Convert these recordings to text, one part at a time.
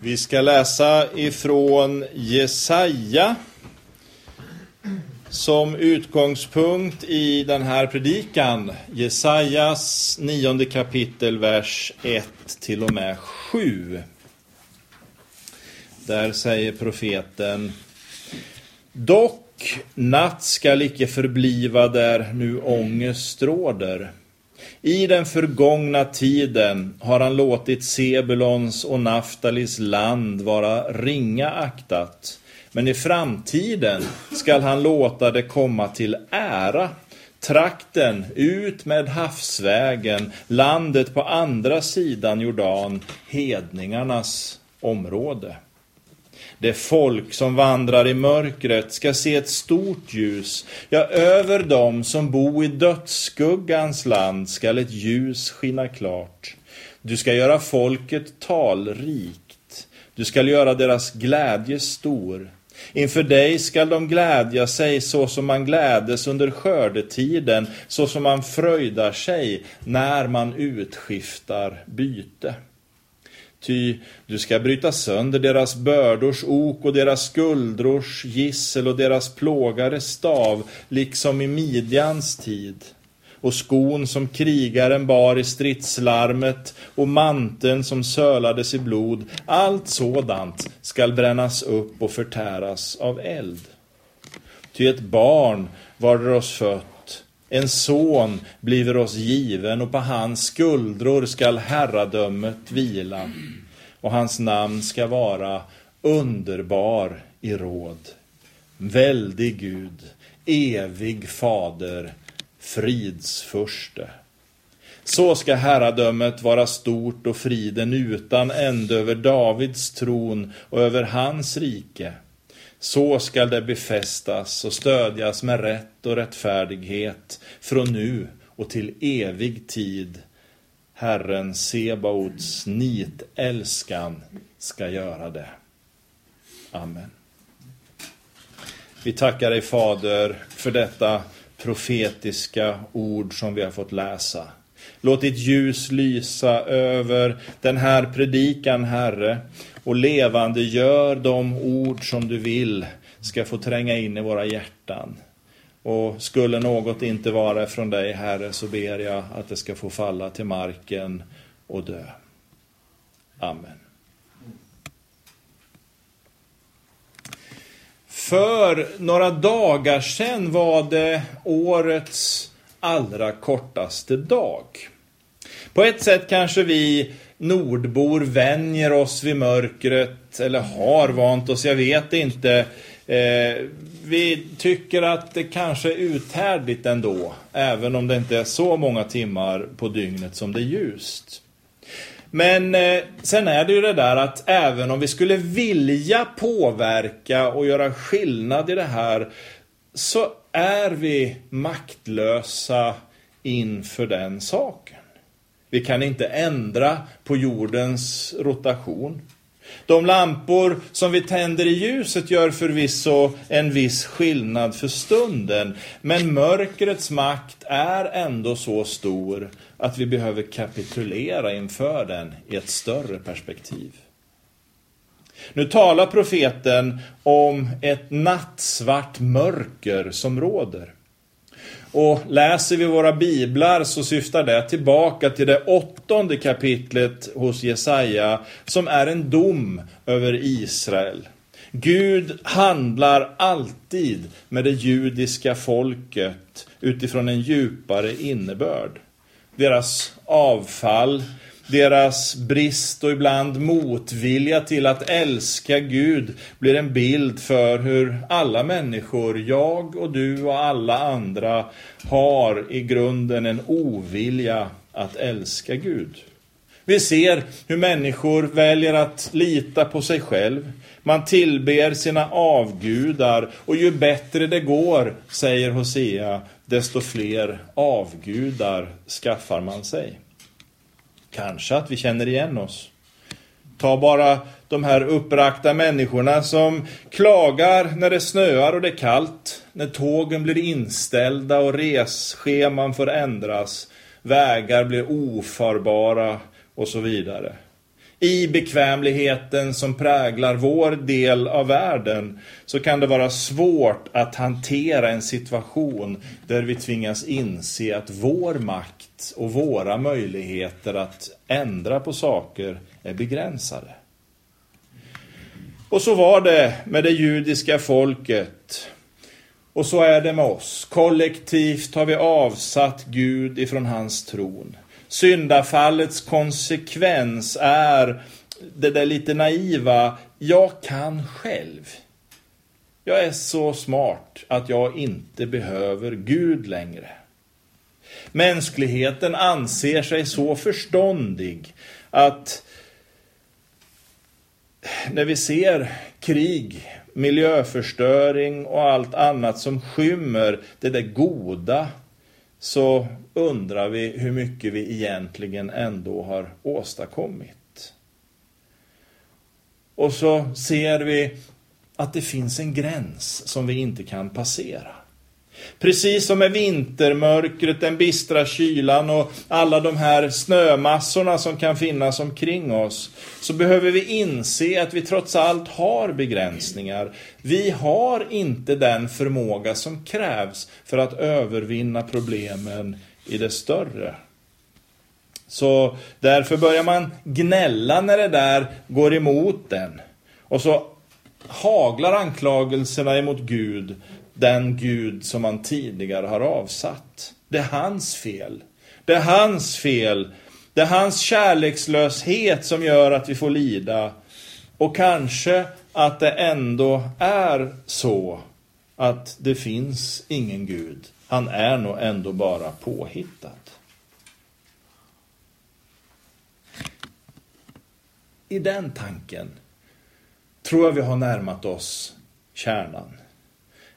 Vi ska läsa ifrån Jesaja som utgångspunkt i den här predikan. Jesajas nionde kapitel, vers 1 till och med 7. Där säger profeten Dock natt skall icke förbliva där nu ångest råder. I den förgångna tiden har han låtit Sebulons och Naftalis land vara ringa aktat. Men i framtiden skall han låta det komma till ära. Trakten ut med havsvägen, landet på andra sidan Jordan, hedningarnas område. Det folk som vandrar i mörkret ska se ett stort ljus. Ja, över dem som bo i dödsskuggans land skall ett ljus skina klart. Du ska göra folket talrikt. Du skall göra deras glädje stor. Inför dig skall de glädja sig så som man glädes under skördetiden, så som man fröjdar sig när man utskiftar byte. Ty du ska bryta sönder deras bördors ok och deras skuldrors gissel och deras plågares stav, liksom i Midjans tid. Och skon som krigaren bar i stridslarmet och manteln som sölades i blod, allt sådant skall brännas upp och förtäras av eld. Ty ett barn var oss fött, en son bliver oss given och på hans skuldror skall herradömet vila och hans namn ska vara underbar i råd, väldig Gud, evig fader, fridsförste. Så ska herradömet vara stort och friden utan ände över Davids tron och över hans rike. Så skall det befästas och stödjas med rätt och rättfärdighet från nu och till evig tid. Herren Sebaots nitälskan ska göra det. Amen. Vi tackar dig Fader för detta profetiska ord som vi har fått läsa. Låt ditt ljus lysa över den här predikan, Herre, och levande gör de ord som du vill ska få tränga in i våra hjärtan. Och skulle något inte vara från dig, Herre, så ber jag att det ska få falla till marken och dö. Amen. För några dagar sedan var det årets allra kortaste dag. På ett sätt kanske vi nordbor vänjer oss vid mörkret, eller har vant oss, jag vet inte. Eh, vi tycker att det kanske är uthärdligt ändå, även om det inte är så många timmar på dygnet som det är ljust. Men eh, sen är det ju det där att även om vi skulle vilja påverka och göra skillnad i det här så är vi maktlösa inför den saken. Vi kan inte ändra på jordens rotation. De lampor som vi tänder i ljuset gör förvisso en viss skillnad för stunden. Men mörkrets makt är ändå så stor att vi behöver kapitulera inför den i ett större perspektiv. Nu talar profeten om ett nattsvart mörker som råder. Och läser vi våra biblar så syftar det tillbaka till det åttonde kapitlet hos Jesaja som är en dom över Israel. Gud handlar alltid med det judiska folket utifrån en djupare innebörd. Deras avfall, deras brist och ibland motvilja till att älska Gud blir en bild för hur alla människor, jag och du och alla andra, har i grunden en ovilja att älska Gud. Vi ser hur människor väljer att lita på sig själv. Man tillber sina avgudar och ju bättre det går, säger Hosea, desto fler avgudar skaffar man sig. Kanske att vi känner igen oss. Ta bara de här upprakta människorna som klagar när det snöar och det är kallt, när tågen blir inställda och resscheman får ändras, vägar blir ofarbara och så vidare i bekvämligheten som präglar vår del av världen så kan det vara svårt att hantera en situation där vi tvingas inse att vår makt och våra möjligheter att ändra på saker är begränsade. Och så var det med det judiska folket. Och så är det med oss. Kollektivt har vi avsatt Gud ifrån hans tron. Syndafallets konsekvens är det där lite naiva, jag kan själv. Jag är så smart att jag inte behöver Gud längre. Mänskligheten anser sig så förståndig att när vi ser krig, miljöförstöring och allt annat som skymmer det där goda så undrar vi hur mycket vi egentligen ändå har åstadkommit. Och så ser vi att det finns en gräns som vi inte kan passera. Precis som med vintermörkret, den bistra kylan och alla de här snömassorna som kan finnas omkring oss, så behöver vi inse att vi trots allt har begränsningar. Vi har inte den förmåga som krävs för att övervinna problemen i det större. Så därför börjar man gnälla när det där går emot den. Och så haglar anklagelserna emot Gud den Gud som man tidigare har avsatt. Det är hans fel. Det är hans fel. Det är hans kärlekslöshet som gör att vi får lida. Och kanske att det ändå är så att det finns ingen Gud. Han är nog ändå bara påhittad. I den tanken tror jag vi har närmat oss kärnan.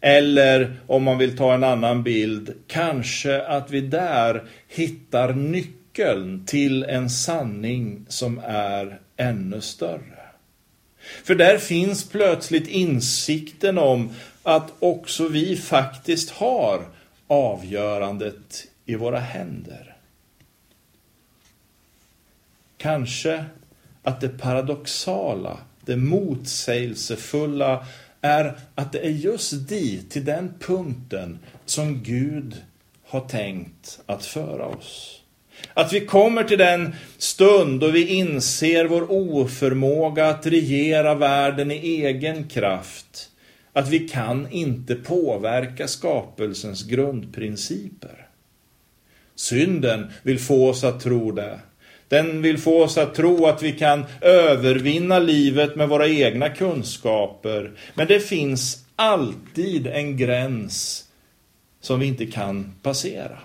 Eller om man vill ta en annan bild, kanske att vi där hittar nyckeln till en sanning som är ännu större. För där finns plötsligt insikten om att också vi faktiskt har avgörandet i våra händer. Kanske att det paradoxala, det motsägelsefulla är att det är just dit, till den punkten, som Gud har tänkt att föra oss. Att vi kommer till den stund då vi inser vår oförmåga att regera världen i egen kraft. Att vi kan inte påverka skapelsens grundprinciper. Synden vill få oss att tro det. Den vill få oss att tro att vi kan övervinna livet med våra egna kunskaper. Men det finns alltid en gräns som vi inte kan passera.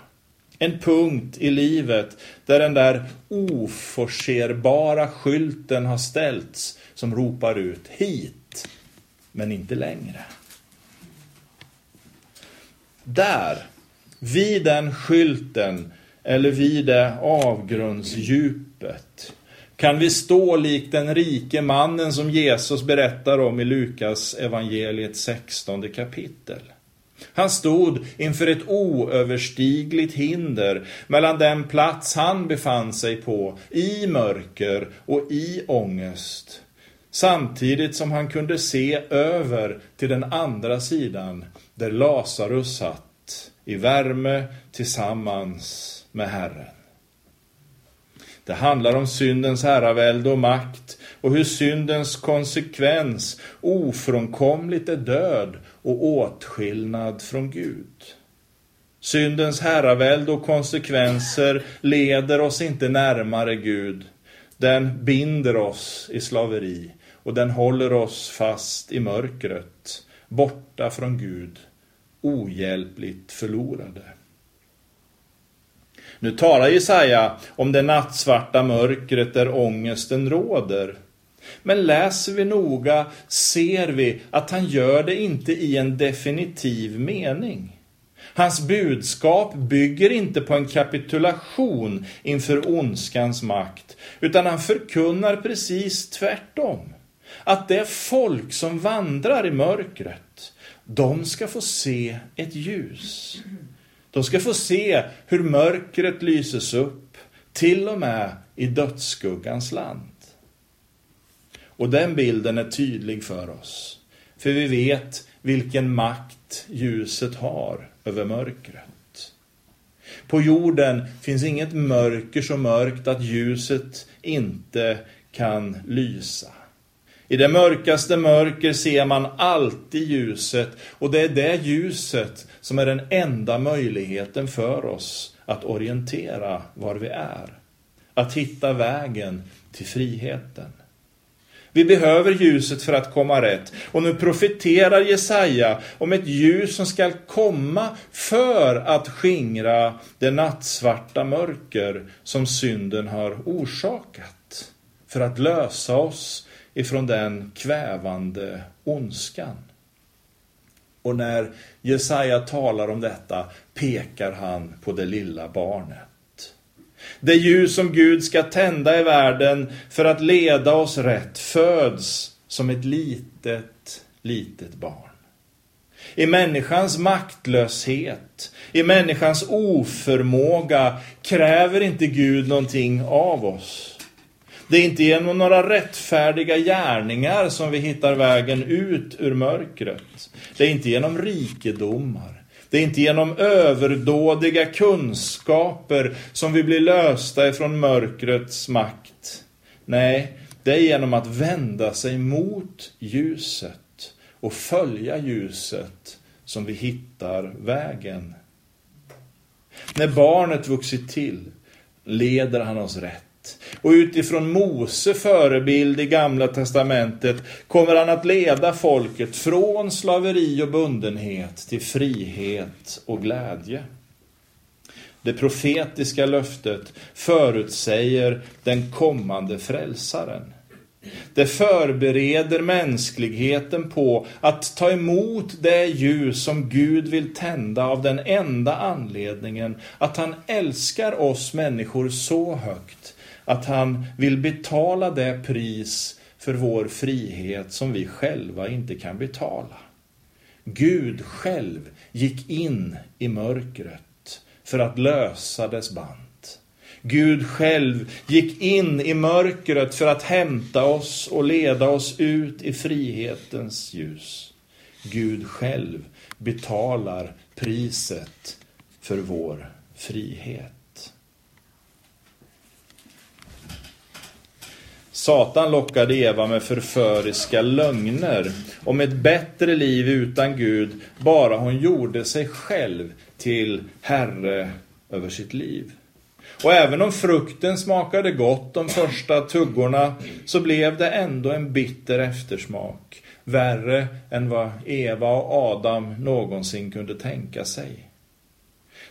En punkt i livet där den där oforcerbara skylten har ställts som ropar ut hit, men inte längre. Där, vid den skylten, eller vid det avgrundsdjupet kan vi stå likt den rike mannen som Jesus berättar om i Lukas evangeliet 16 kapitel. Han stod inför ett oöverstigligt hinder mellan den plats han befann sig på i mörker och i ångest. Samtidigt som han kunde se över till den andra sidan där Lazarus satt i värme tillsammans med Herren. Det handlar om syndens herravälde och makt och hur syndens konsekvens ofrånkomligt är död och åtskillnad från Gud. Syndens herravälde och konsekvenser leder oss inte närmare Gud. Den binder oss i slaveri och den håller oss fast i mörkret, borta från Gud, ohjälpligt förlorade. Nu talar Jesaja om det nattsvarta mörkret där ångesten råder. Men läser vi noga ser vi att han gör det inte i en definitiv mening. Hans budskap bygger inte på en kapitulation inför ondskans makt, utan han förkunnar precis tvärtom. Att det folk som vandrar i mörkret, de ska få se ett ljus. De ska få se hur mörkret lyses upp, till och med i dödsskuggans land. Och den bilden är tydlig för oss. För vi vet vilken makt ljuset har över mörkret. På jorden finns inget mörker så mörkt att ljuset inte kan lysa. I det mörkaste mörker ser man alltid ljuset och det är det ljuset som är den enda möjligheten för oss att orientera var vi är. Att hitta vägen till friheten. Vi behöver ljuset för att komma rätt. Och nu profeterar Jesaja om ett ljus som ska komma för att skingra det nattsvarta mörker som synden har orsakat. För att lösa oss ifrån den kvävande ondskan. Och när Jesaja talar om detta pekar han på det lilla barnet. Det ljus som Gud ska tända i världen för att leda oss rätt föds som ett litet, litet barn. I människans maktlöshet, i människans oförmåga kräver inte Gud någonting av oss. Det är inte genom några rättfärdiga gärningar som vi hittar vägen ut ur mörkret. Det är inte genom rikedomar. Det är inte genom överdådiga kunskaper som vi blir lösta ifrån mörkrets makt. Nej, det är genom att vända sig mot ljuset och följa ljuset som vi hittar vägen. När barnet vuxit till leder han oss rätt. Och utifrån Mose förebild i Gamla Testamentet kommer han att leda folket från slaveri och bundenhet till frihet och glädje. Det profetiska löftet förutsäger den kommande frälsaren. Det förbereder mänskligheten på att ta emot det ljus som Gud vill tända av den enda anledningen att han älskar oss människor så högt att han vill betala det pris för vår frihet som vi själva inte kan betala. Gud själv gick in i mörkret för att lösa dess band. Gud själv gick in i mörkret för att hämta oss och leda oss ut i frihetens ljus. Gud själv betalar priset för vår frihet. Satan lockade Eva med förföriska lögner. Om ett bättre liv utan Gud, bara hon gjorde sig själv till herre över sitt liv. Och även om frukten smakade gott de första tuggorna så blev det ändå en bitter eftersmak, värre än vad Eva och Adam någonsin kunde tänka sig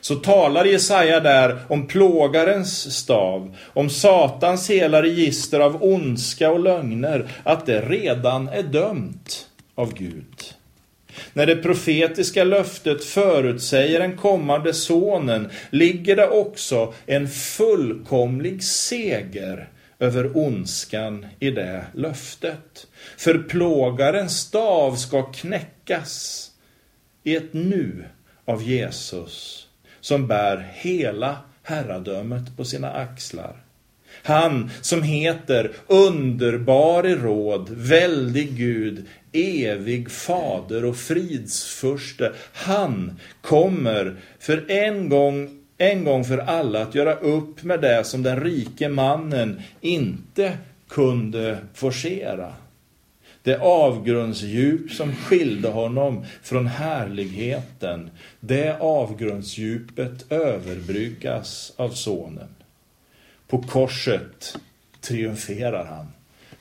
så talar Jesaja där om plågarens stav, om Satans hela register av ondska och lögner, att det redan är dömt av Gud. När det profetiska löftet förutsäger den kommande sonen ligger det också en fullkomlig seger över ondskan i det löftet. För plågarens stav ska knäckas i ett nu av Jesus som bär hela herradömet på sina axlar. Han som heter underbar i råd, väldig Gud, evig fader och fridsförste. Han kommer för en gång, en gång för alla att göra upp med det som den rike mannen inte kunde forcera. Det avgrundsdjup som skilde honom från härligheten, det avgrundsdjupet överbryggas av sonen. På korset triumferar han.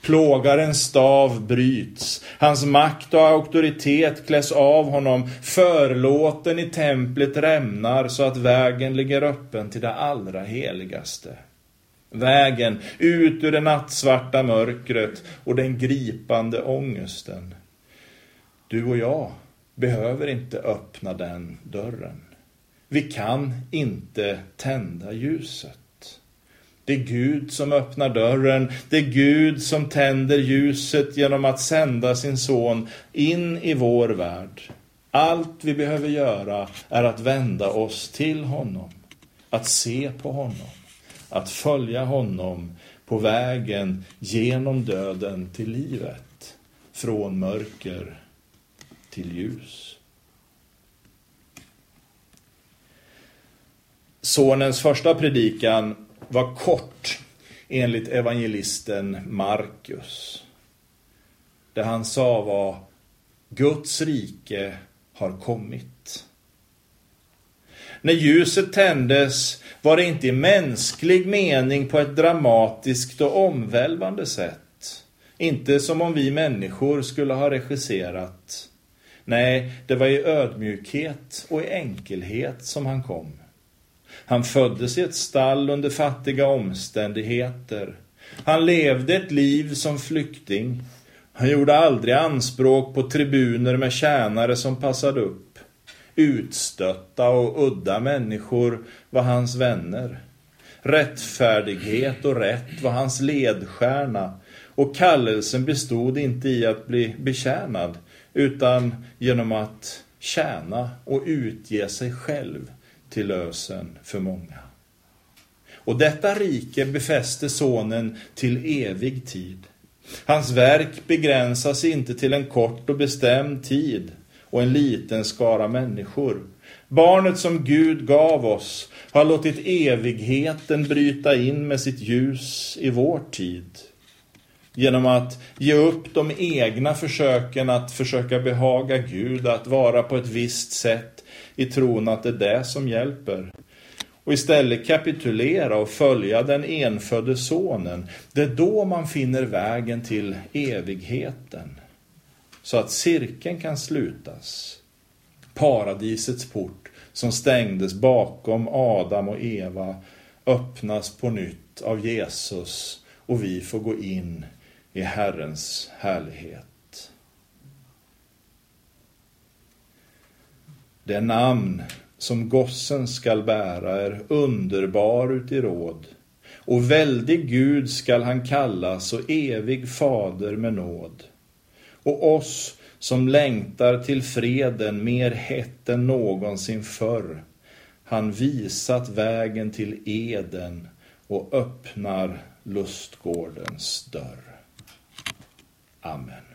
Plågarens stav bryts, hans makt och auktoritet kläs av honom, förlåten i templet rämnar så att vägen ligger öppen till det allra heligaste. Vägen ut ur det nattsvarta mörkret och den gripande ångesten. Du och jag behöver inte öppna den dörren. Vi kan inte tända ljuset. Det är Gud som öppnar dörren. Det är Gud som tänder ljuset genom att sända sin son in i vår värld. Allt vi behöver göra är att vända oss till honom. Att se på honom att följa honom på vägen genom döden till livet, från mörker till ljus. Sonens första predikan var kort enligt evangelisten Markus. Det han sa var Guds rike har kommit. När ljuset tändes var det inte i mänsklig mening på ett dramatiskt och omvälvande sätt. Inte som om vi människor skulle ha regisserat. Nej, det var i ödmjukhet och i enkelhet som han kom. Han föddes i ett stall under fattiga omständigheter. Han levde ett liv som flykting. Han gjorde aldrig anspråk på tribuner med tjänare som passade upp. Utstötta och udda människor var hans vänner. Rättfärdighet och rätt var hans ledstjärna och kallelsen bestod inte i att bli betjänad utan genom att tjäna och utge sig själv till lösen för många. Och detta rike befäste sonen till evig tid. Hans verk begränsas inte till en kort och bestämd tid och en liten skara människor. Barnet som Gud gav oss har låtit evigheten bryta in med sitt ljus i vår tid. Genom att ge upp de egna försöken att försöka behaga Gud, att vara på ett visst sätt i tron att det är det som hjälper. Och istället kapitulera och följa den enfödde sonen. Det är då man finner vägen till evigheten. Så att cirkeln kan slutas. Paradisets port som stängdes bakom Adam och Eva öppnas på nytt av Jesus och vi får gå in i Herrens härlighet. Det namn som gossen skall bära är underbar uti råd och väldig Gud skall han kallas och evig fader med nåd. Och oss som längtar till freden mer hett än någonsin förr han visat vägen till Eden och öppnar lustgårdens dörr. Amen.